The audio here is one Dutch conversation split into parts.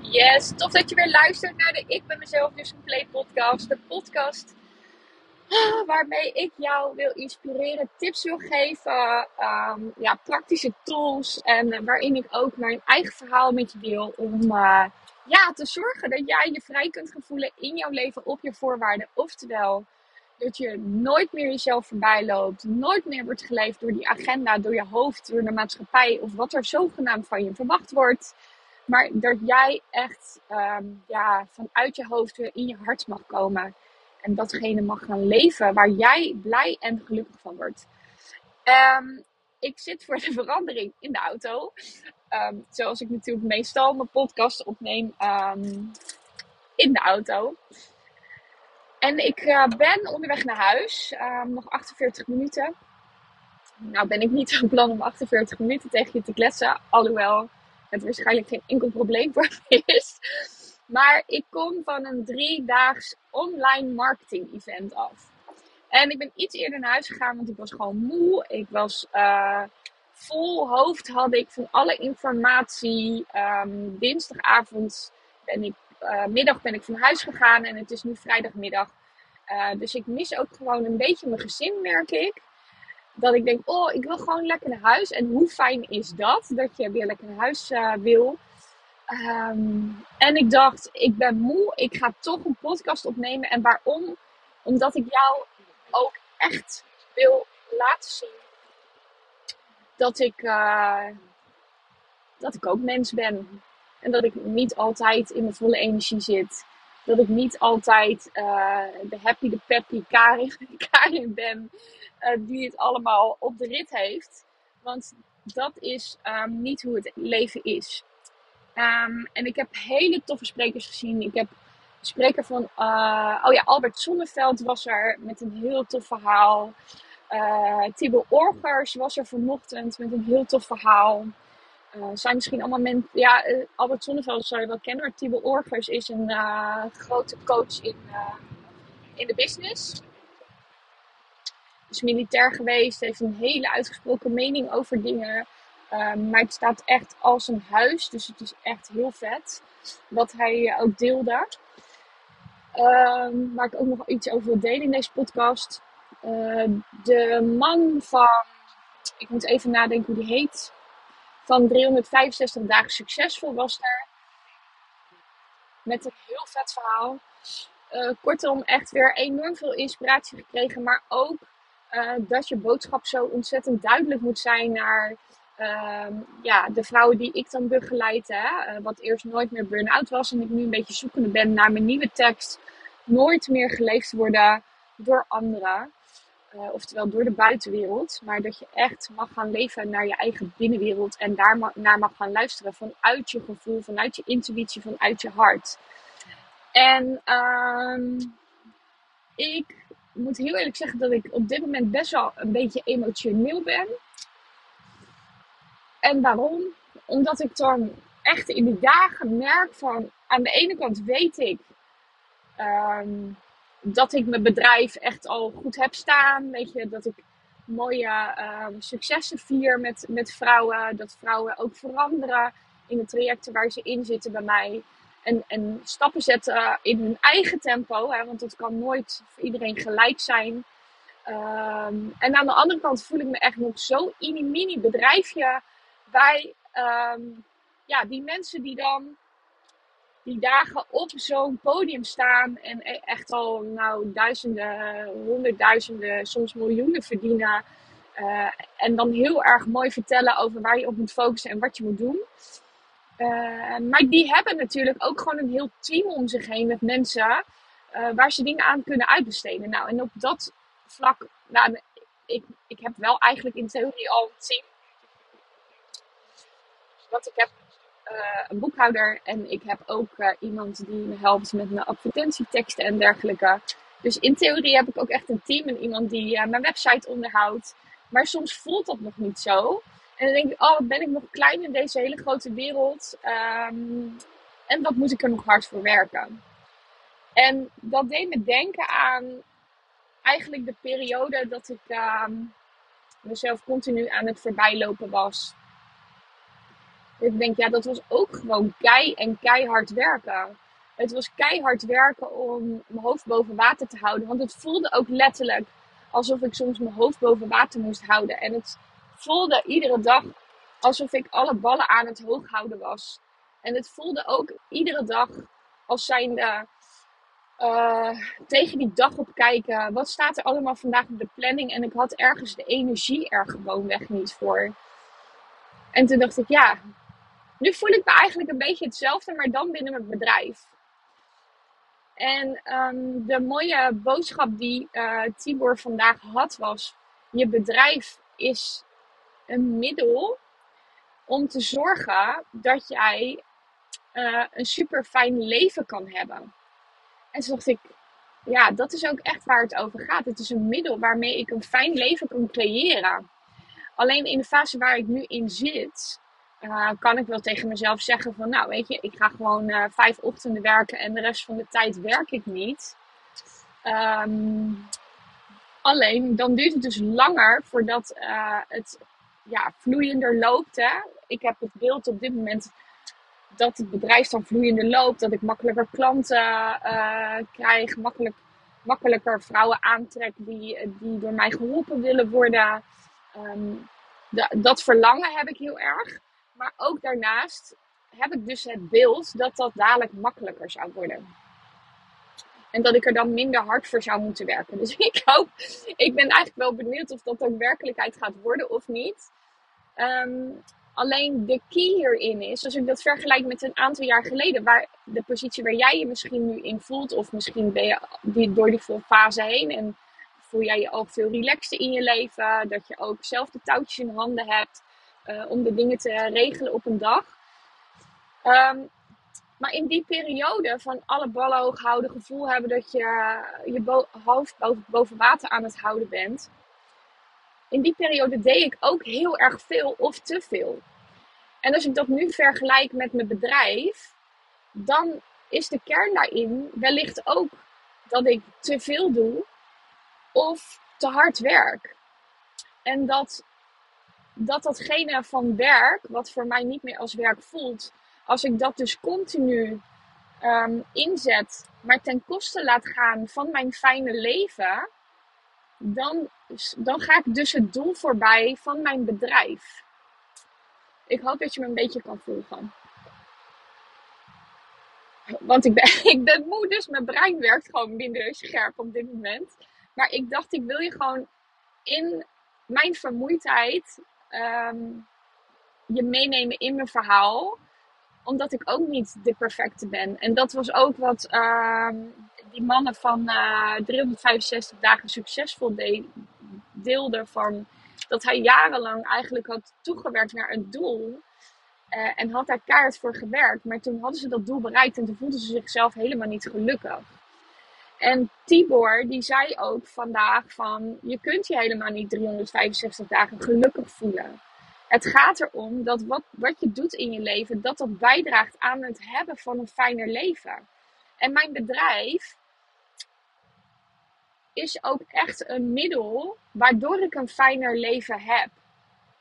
Yes, tof dat je weer luistert naar de Ik ben mezelf dus compleet podcast. De podcast ah, waarmee ik jou wil inspireren, tips wil geven, ehm, ja, praktische tools en waarin ik ook mijn eigen verhaal met je deel om uh, ja, te zorgen dat jij je vrij kunt voelen in jouw leven op je voorwaarden. Oftewel, dat je nooit meer jezelf voorbij loopt, nooit meer wordt geleefd door die agenda, door je hoofd, door de maatschappij of wat er zogenaamd van je verwacht wordt. Maar dat jij echt um, ja, vanuit je hoofd weer in je hart mag komen. En datgene mag gaan leven waar jij blij en gelukkig van wordt. Um, ik zit voor de verandering in de auto. Um, zoals ik natuurlijk meestal mijn podcast opneem in de auto. En ik uh, ben onderweg naar huis. nog 48 minuten. Nou ben ik niet van plan om 48 minuten tegen je te kletsen. Alhoewel het waarschijnlijk geen enkel probleem voor is. Maar ik kom van een driedaags online marketing event af. En ik ben iets eerder naar huis gegaan, want ik was gewoon moe. Ik was uh, vol hoofd had ik van alle informatie. Um, dinsdagavond ben ik, uh, middag ben ik van huis gegaan en het is nu vrijdagmiddag. Uh, dus ik mis ook gewoon een beetje mijn gezin, merk ik dat ik denk, oh, ik wil gewoon lekker naar huis. En hoe fijn is dat, dat je weer lekker naar huis uh, wil. Um, en ik dacht, ik ben moe, ik ga toch een podcast opnemen. En waarom? Omdat ik jou ook echt wil laten zien dat ik, uh, dat ik ook mens ben. En dat ik niet altijd in mijn volle energie zit. Dat ik niet altijd uh, de happy, de peppy Karin, Karin ben. Uh, die het allemaal op de rit heeft. Want dat is um, niet hoe het leven is. Um, en ik heb hele toffe sprekers gezien. Ik heb spreker van, uh, oh ja, Albert Zonneveld was er met een heel tof verhaal. Uh, Tibbe Orgers was er vanochtend met een heel tof verhaal. Uh, zijn misschien allemaal mensen. Ja, Albert Zonneveld zou je wel kennen. Tibbe Orgers is een grote coach in, in de business is militair geweest, heeft een hele uitgesproken mening over dingen. Um, maar het staat echt als een huis, dus het is echt heel vet wat hij ook deelde. Um, waar ik ook nog iets over wil delen in deze podcast. De man van, ik moet even nadenken hoe die heet, van 365 dagen succesvol was er. Met een heel vet verhaal. Uh, kortom, echt weer enorm veel inspiratie gekregen, maar ook uh, dat je boodschap zo ontzettend duidelijk moet zijn naar uh, ja, de vrouwen die ik dan begeleid. Hè? Uh, wat eerst nooit meer burn-out was en ik nu een beetje zoekende ben naar mijn nieuwe tekst. Nooit meer geleefd worden door anderen. Uh, oftewel door de buitenwereld. Maar dat je echt mag gaan leven naar je eigen binnenwereld. En daar naar mag gaan luisteren vanuit je gevoel, vanuit je intuïtie, vanuit je hart. En uh, ik moet heel eerlijk zeggen dat ik op dit moment best wel een beetje emotioneel ben. En waarom? Omdat ik dan echt in die dagen merk van... Aan de ene kant weet ik um, dat ik mijn bedrijf echt al goed heb staan. Weet je, dat ik mooie um, successen vier met, met vrouwen. Dat vrouwen ook veranderen in de trajecten waar ze in zitten bij mij. En, en stappen zetten in hun eigen tempo. Hè, want dat kan nooit voor iedereen gelijk zijn. Um, en aan de andere kant voel ik me echt nog zo in een mini bedrijfje. Bij um, ja, die mensen die dan die dagen op zo'n podium staan. En e-, echt al nou, duizenden, honderdduizenden, soms miljoenen verdienen. Uh, en dan heel erg mooi vertellen over waar je op moet focussen en wat je moet doen. Uh, maar die hebben natuurlijk ook gewoon een heel team om zich heen met mensen uh, waar ze dingen aan kunnen uitbesteden. Nou, en op dat vlak, nou, ik, ik heb wel eigenlijk in theorie al een team. Want ik heb uh, een boekhouder en ik heb ook iemand die me helpt met mijn advertentieteksten en dergelijke. Dus in theorie heb ik ook echt een team en iemand die mijn website onderhoudt. Maar soms voelt dat nog niet zo. En dan denk ik, oh, ben ik nog klein in deze hele grote wereld. Um, en wat moet ik er nog hard voor werken? En dat deed me denken aan eigenlijk de periode dat ik um, mezelf continu aan het voorbijlopen was. Ik denk, ja, dat was ook gewoon kei en keihard werken. Het was keihard werken om mijn hoofd boven water te houden. Want het voelde ook letterlijk alsof ik soms mijn hoofd boven water moest houden. En het voelde iedere dag alsof ik alle ballen aan het hoog houden was. En het voelde ook iedere dag als zijnde uh, tegen die dag op kijken. Wat staat er allemaal vandaag op de planning? En ik had ergens de energie er gewoon weg niet voor. En toen dacht ik, ja, nu voel ik me eigenlijk een beetje hetzelfde, maar dan binnen mijn bedrijf. En um, de mooie boodschap die uh, Tibor vandaag had was: je bedrijf is een middel om te zorgen dat jij uh, een super fijn leven kan hebben. En toen dacht ik, ja, dat is ook echt waar het over gaat. Het is een middel waarmee ik een fijn leven kan creëren. Alleen in de fase waar ik nu in zit, uh, kan ik wel tegen mezelf zeggen van, nou weet je, ik ga gewoon uh, vijf ochtenden werken en de rest van de tijd werk ik niet. Um, alleen dan duurt het dus langer voordat uh, het ja, vloeiender loopt. Hè? Ik heb het beeld op dit moment dat het bedrijf dan vloeiender loopt, dat ik makkelijker klanten krijg, makkelijk, makkelijker vrouwen aantrek die, die door mij geholpen willen worden. Um, dat verlangen heb ik heel erg. Maar ook daarnaast heb ik dus het beeld dat dat dadelijk makkelijker zou worden. En dat ik er dan minder hard voor zou moeten werken. Dus ik hoop, ik ben eigenlijk wel benieuwd of dat ook werkelijkheid gaat worden of niet. Ehm, alleen de key hierin is, als ik dat vergelijk met een aantal jaar geleden, waar de positie waar jij je misschien nu in voelt, of misschien ben je die, door die fase heen en voel jij je ook veel relaxter in je leven, dat je ook zelf de touwtjes in handen hebt. Eh, om de dingen te regelen op een dag. Ehm, maar in die periode van alle ballen hoog houden, gevoel hebben dat je je hoofd boven, boven water aan het houden bent. In die periode deed ik ook heel erg veel of te veel. En als ik dat nu vergelijk met mijn bedrijf, dan is de kern daarin wellicht ook dat ik te veel doe of te hard werk. En dat dat datgene van werk, wat voor mij niet meer als werk voelt, als ik dat dus continu um, inzet, maar ten koste laat gaan van mijn fijne leven, dan, dan ga ik dus het doel voorbij van mijn bedrijf. Ik hoop dat je me een beetje kan volgen. Want ik ben, ik ben moe, dus mijn brein werkt gewoon minder scherp op dit moment. Maar ik dacht, ik wil je gewoon in mijn vermoeidheid um, je meenemen in mijn verhaal. Omdat ik ook niet de perfecte ben. En dat was ook wat um, die mannen van uh, eh, 365 dagen succesvol de deelden. Van dat hij jarenlang eigenlijk had toegewerkt naar een doel. Uh, en had daar kaart voor gewerkt. Maar toen hadden ze dat doel bereikt en toen voelden ze zichzelf helemaal niet gelukkig. En Tibor die zei ook vandaag van je kunt je helemaal niet 365 dagen gelukkig voelen. Het gaat erom dat wat, wat je doet in je leven, dat dat bijdraagt aan het hebben van een fijner leven. En mijn bedrijf is ook echt een middel waardoor ik een fijner leven heb.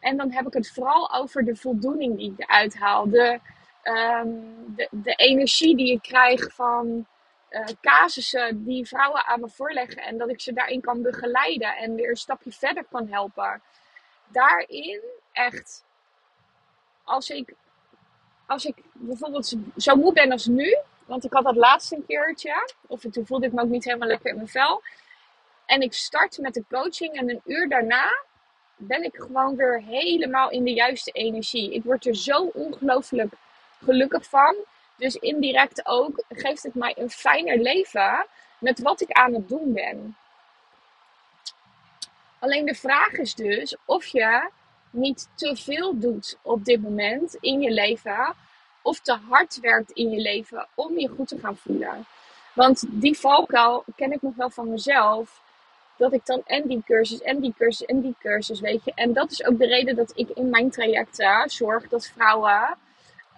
En dan heb ik het vooral over de voldoening die ik eruit haal. De, ehm, de, energie die ik krijg van uh, casussen die vrouwen aan me voorleggen en dat ik ze daarin kan begeleiden en weer een stapje verder kan helpen. Daarin echt, als ik, als ik bijvoorbeeld zo moe ben als nu, want ik had dat laatste een keertje, of toen voelde ik me ook niet helemaal lekker in mijn vel. En ik start met de coaching en een uur daarna ben ik gewoon weer helemaal in de juiste energie. Ik word er zo ongelooflijk gelukkig van. Dus indirect ook geeft het mij een fijner leven met wat ik aan het doen ben. Alleen de vraag is dus of je niet te veel doet op dit moment in je leven. Of te hard werkt in je leven om je goed te gaan voelen. Want die valkuil ken ik nog wel van mezelf. Dat ik dan en die cursus en die cursus en die cursus, weet je. En dat is ook de reden dat ik in mijn trajecten zorg dat vrouwen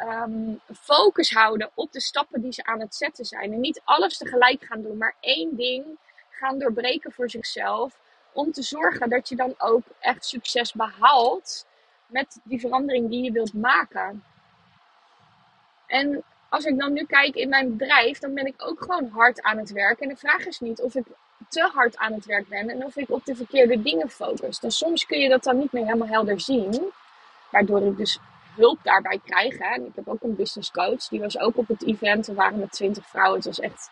um, focus houden op de stappen die ze aan het zetten zijn. En niet alles tegelijk gaan doen, maar één ding gaan doorbreken voor zichzelf. Om te zorgen dat je dan ook echt succes behaalt met die verandering die je wilt maken. En als ik dan nu kijk in mijn bedrijf, dan ben ik ook gewoon hard aan het werk. En de vraag is niet of ik te hard aan het werk ben en of ik op de verkeerde dingen focus. Dan soms kun je dat dan niet meer helemaal helder zien. Waardoor ik dus hulp daarbij krijg. Hè. En ik heb ook een business coach. Die was ook op het event. We waren met 20 vrouwen. Het was echt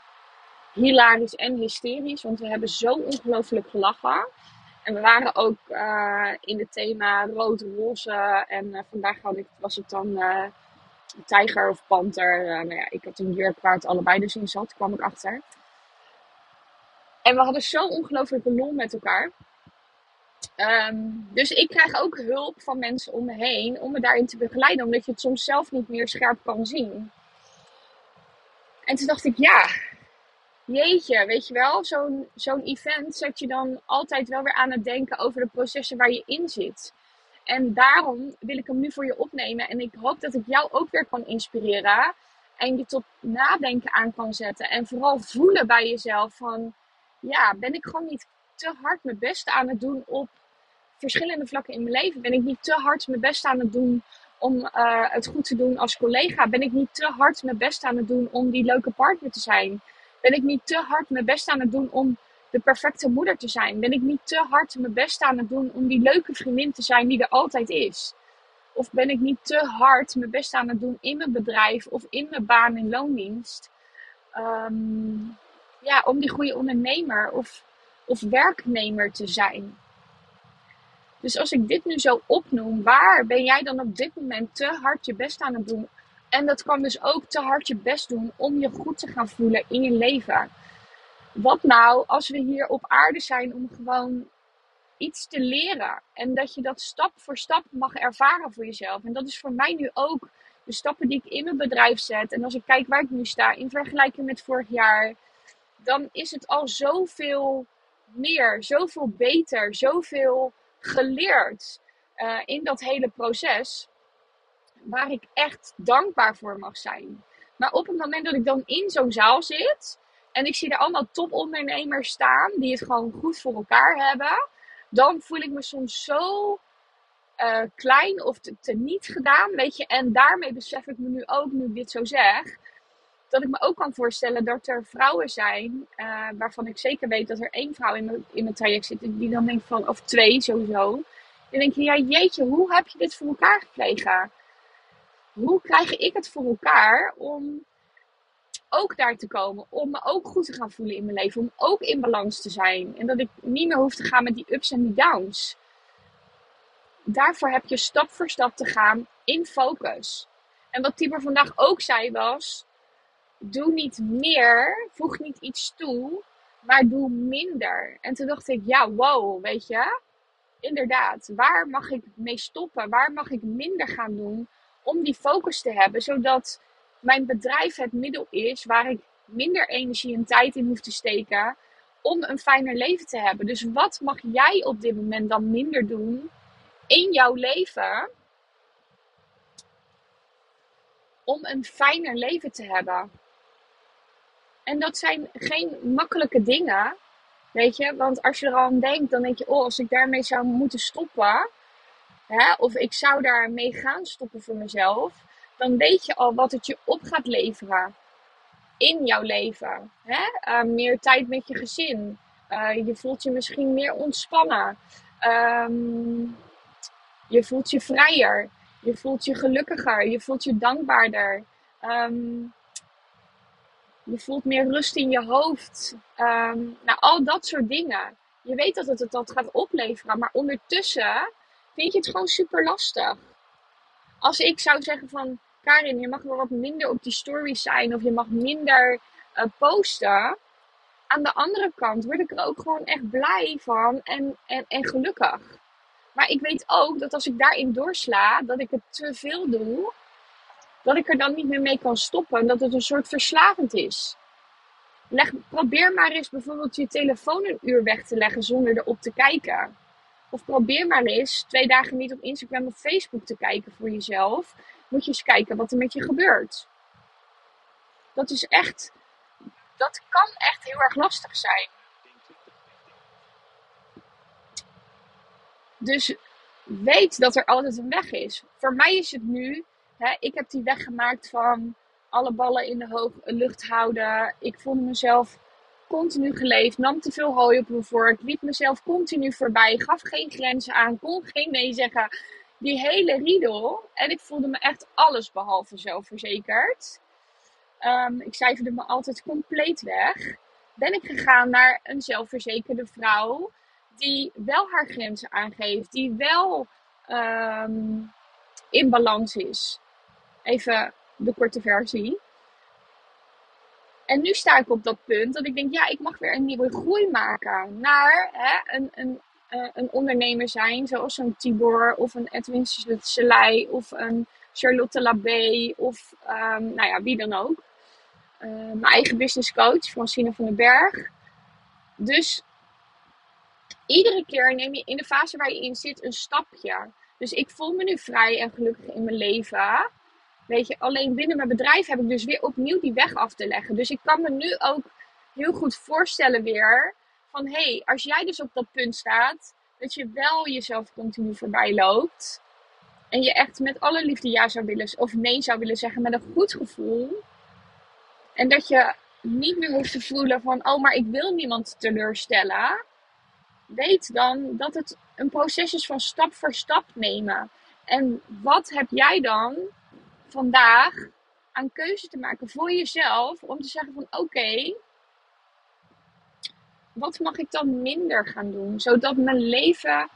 hilarisch en hysterisch. Want we hebben zo ongelooflijk gelachen. En we waren ook uh, in het thema rood-roze. En uh, vandaag had ik, was het dan uh, tijger of panter. nou ja, ik had een jurk waar het allebei dus in zat, kwam ik achter. En we hadden zo ongelooflijke lol met elkaar. Um, dus ik krijg ook hulp van mensen om me heen om me daarin te begeleiden, omdat je het soms zelf niet meer scherp kan zien. En toen dacht ik, ja, jeetje, weet je wel, zo'n zo'n event zet je dan altijd wel weer aan het denken over de processen waar je in zit. En daarom wil ik hem nu voor je opnemen. En ik hoop dat ik jou ook weer kan inspireren. En je tot nadenken aan kan zetten. En vooral voelen bij jezelf van, ja, ben ik gewoon niet te hard mijn best aan het doen op verschillende vlakken in mijn leven? Ben ik niet te hard mijn best aan het doen om uh, het goed te doen als collega? Ben ik niet te hard mijn best aan het doen om die leuke partner te zijn? Ben ik niet te hard mijn best aan het doen om de perfecte moeder te zijn? Ben ik niet te hard mijn best aan het doen om die leuke vriendin te zijn die er altijd is? Of ben ik niet te hard mijn best aan het doen in mijn bedrijf of in mijn baan in loondienst? Um, ja, om die goede ondernemer of, of werknemer te zijn. Dus als ik dit nu zo opnoem, waar ben jij dan op dit moment te hard je best aan het doen? En dat kan dus ook te hard je best doen om je goed te gaan voelen in je leven. Wat nou als we hier op aarde zijn om gewoon iets te leren en dat je dat stap voor stap mag ervaren voor jezelf? En dat is voor mij nu ook de stappen die ik in mijn bedrijf zet. En als ik kijk waar ik nu sta in vergelijking met vorig jaar, dan is het al zoveel meer, zoveel beter, zoveel geleerd uh, in dat hele proces. Waar ik echt dankbaar voor mag zijn. Maar op het moment dat ik dan in zo'n zaal zit. En ik zie er allemaal topondernemers staan. Die het gewoon goed voor elkaar hebben. Dan voel ik me soms zo uh, klein of te, te, niet gedaan. Weet je. En daarmee besef ik me nu ook, nu ik dit zo zeg. Dat ik me ook kan voorstellen dat er vrouwen zijn. Uh, waarvan ik zeker weet dat er één vrouw in mijn, in mijn traject zit. Die dan denkt van, of twee sowieso. Dan denk je, ja jeetje, hoe heb je dit voor elkaar gekregen? hoe krijg ik het voor elkaar om ook daar te komen. Om me ook goed te gaan voelen in mijn leven. Om ook in balans te zijn. En dat ik niet meer hoef te gaan met die ups en die downs. Daarvoor heb je stap voor stap te gaan in focus. En wat Tibor vandaag ook zei was: doe niet meer, voeg niet iets toe, maar doe minder. En toen dacht ik: ja, wow, weet je, inderdaad, waar mag ik mee stoppen? Waar mag ik minder gaan doen? om die focus te hebben, zodat mijn bedrijf het middel is waar ik minder energie en tijd in hoef te steken om een fijner leven te hebben. Dus wat mag jij op dit moment dan minder doen in jouw leven om een fijner leven te hebben? En dat zijn geen makkelijke dingen, weet je, want als je er al aan denkt, dan denk je, oh, als ik daarmee zou moeten stoppen, hè, of ik zou daarmee gaan stoppen voor mezelf, dan weet je al wat het je op gaat leveren in jouw leven. Hè? Uh, meer tijd met je gezin. Uh, je voelt je misschien meer ontspannen. Um, je voelt je vrijer. Je voelt je gelukkiger. Je voelt je dankbaarder. Um, je voelt meer rust in je hoofd. Um, nou, al dat soort dingen. Je weet dat het dat gaat opleveren. Maar ondertussen vind je het gewoon super lastig. Als ik zou zeggen van, Karin, je mag wel wat minder op die stories zijn of je mag minder uh, posten. Aan de andere kant word ik er ook gewoon echt blij van en, en, en gelukkig. Maar ik weet ook dat als ik daarin doorsla, dat ik het te veel doe, dat ik er dan niet meer mee kan stoppen en dat het een soort verslavend is. Leg, probeer maar eens bijvoorbeeld je telefoon een uur weg te leggen zonder erop te kijken. Of probeer maar eens twee dagen niet op Instagram of Facebook te kijken voor jezelf. Moet je eens kijken wat er met je gebeurt. Dat is echt, dat kan echt heel erg lastig zijn. Dus weet dat er altijd een weg is. Voor mij is het nu, ik heb die weg gemaakt van alle ballen in de hoog, lucht houden. Ik voelde mezelf continu geleefd, nam te veel hooi op mijn vork, liep mezelf continu voorbij, gaf geen grenzen aan, kon geen nee zeggen. Die hele riedel. En ik voelde me echt alles behalve zelfverzekerd. Um, ik cijferde me altijd compleet weg. Ben ik gegaan naar een zelfverzekerde vrouw die wel haar grenzen aangeeft, die wel um, in balans is. Even de korte versie. En nu sta ik op dat punt dat ik denk, ja, ik mag weer een nieuwe groei maken naar hè, een, een, uh, een ondernemer zijn, zoals een Tibor of een Edwin Selei of een Charlotte Labé of um, nou ja, wie dan ook. Uh, mijn eigen business coach, Francine van den Berg. Dus iedere keer neem je in de fase waar je in zit een stapje. Dus ik voel me nu vrij en gelukkig in mijn leven. Weet je, alleen binnen mijn bedrijf heb ik dus weer opnieuw die weg af te leggen. Dus ik kan me nu ook heel goed voorstellen weer van hé, hey, als jij dus op dat punt staat, dat je wel jezelf continu voorbij loopt. En je echt met alle liefde ja zou willen, of nee zou willen zeggen met een goed gevoel. En dat je niet meer hoeft te voelen van, oh, maar ik wil niemand teleurstellen. Weet dan dat het een proces is van stap voor stap nemen. En wat heb jij dan vandaag aan keuze te maken voor jezelf om te zeggen van oké, wat mag ik dan minder gaan doen, zodat mijn leven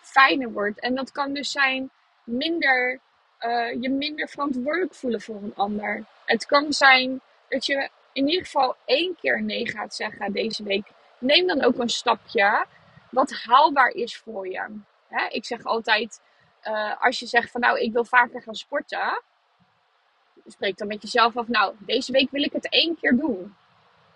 fijner wordt. En dat kan dus zijn minder, uh, je minder verantwoordelijk voelen voor een ander. Het kan zijn dat je in ieder geval één keer nee gaat zeggen deze week. Neem dan ook een stapje wat haalbaar is voor je. Hè? Ik zeg altijd, uh, als je zegt van nou ik wil vaker gaan sporten, spreek dan met jezelf af, nou, deze week wil ik het één keer doen.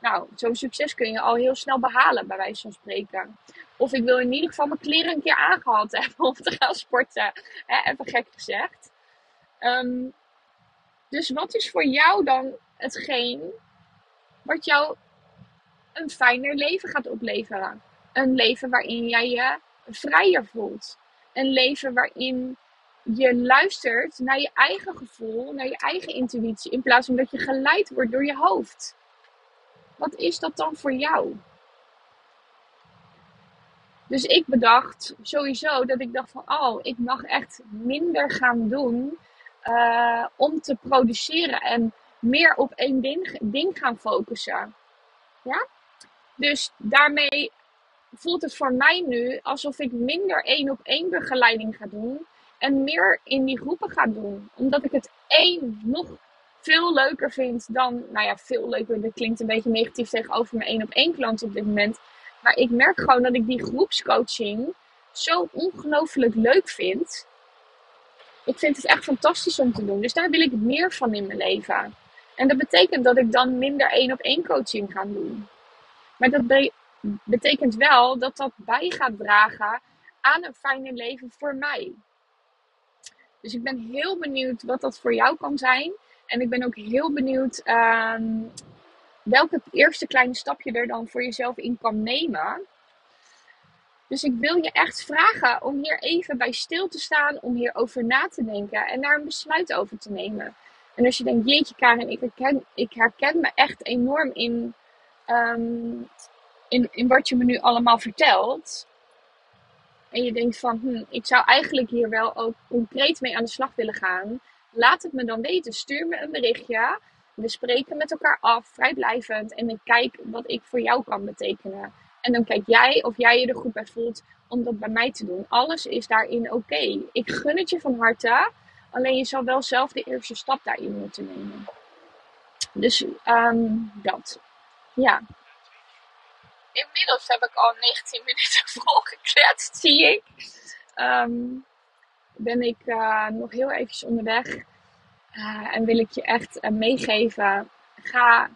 Nou, zo'n succes kun je al heel snel behalen, bij wijze van spreken. Of ik wil in ieder geval mijn kleren een keer aangehad hebben om te gaan sporten. Even gek gezegd. Um, dus wat is voor jou dan hetgeen wat jou een fijner leven gaat opleveren? Een leven waarin jij je vrijer voelt. Een leven waarin je luistert naar je eigen gevoel, naar je eigen intuïtie, in plaats van dat je geleid wordt door je hoofd. Wat is dat dan voor jou? Dus ik bedacht sowieso dat ik dacht van, oh, ik mag echt minder gaan doen uh, om te produceren en meer op één ding, ding gaan focussen. Ja? Dus daarmee voelt het voor mij nu alsof ik minder één op één begeleiding ga doen en meer in die groepen ga doen. Omdat ik het één nog veel leuker vind dan, nou ja, veel leuker. Dat klinkt een beetje negatief tegenover mijn één op één klant op dit moment. Maar ik merk gewoon dat ik die groepscoaching zo ongelooflijk leuk vind. Ik vind het echt fantastisch om te doen. Dus daar wil ik meer van in mijn leven. En dat betekent dat ik dan minder één op één coaching ga doen. Maar dat betekent wel dat dat bij gaat dragen aan een fijner leven voor mij. Dus ik ben heel benieuwd wat dat voor jou kan zijn. En ik ben ook heel benieuwd uh, welke eerste kleine stapje er dan voor jezelf in kan nemen. Dus ik wil je echt vragen om hier even bij stil te staan, om hierover na te denken en daar een besluit over te nemen. En als je denkt, jeetje Karen, ik herken, ik herken me echt enorm in, um, in, in wat je me nu allemaal vertelt en je denkt van, hm, ik zou eigenlijk hier wel ook concreet mee aan de slag willen gaan, laat het me dan weten. Stuur me een berichtje. We spreken met elkaar af, vrijblijvend. En ik kijk wat ik voor jou kan betekenen. En dan kijk jij of jij je er goed bij voelt om dat bij mij te doen. Alles is daarin oké. Ik gun het je van harte. Alleen je zal wel zelf de eerste stap daarin moeten nemen. Dus um, dat. Ja. Inmiddels heb ik al 19 minuten volgekletst, zie ik. Um, ben ik uh, nog heel eventjes onderweg. Uh, en wil ik je echt uh, meegeven. Ga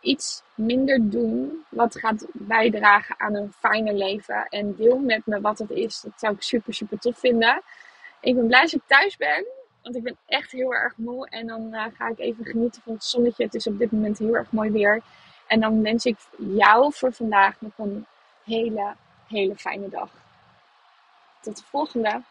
iets minder doen wat gaat bijdragen aan een fijner leven. En deel met me wat het is. Dat zou ik super, super tof vinden. Ik ben blij dat ik thuis ben. Want ik ben echt heel erg moe. En dan ga ik even genieten van het zonnetje. Het is op dit moment heel erg mooi weer. En dan wens ik jou voor vandaag nog een hele, hele fijne dag. Tot de volgende.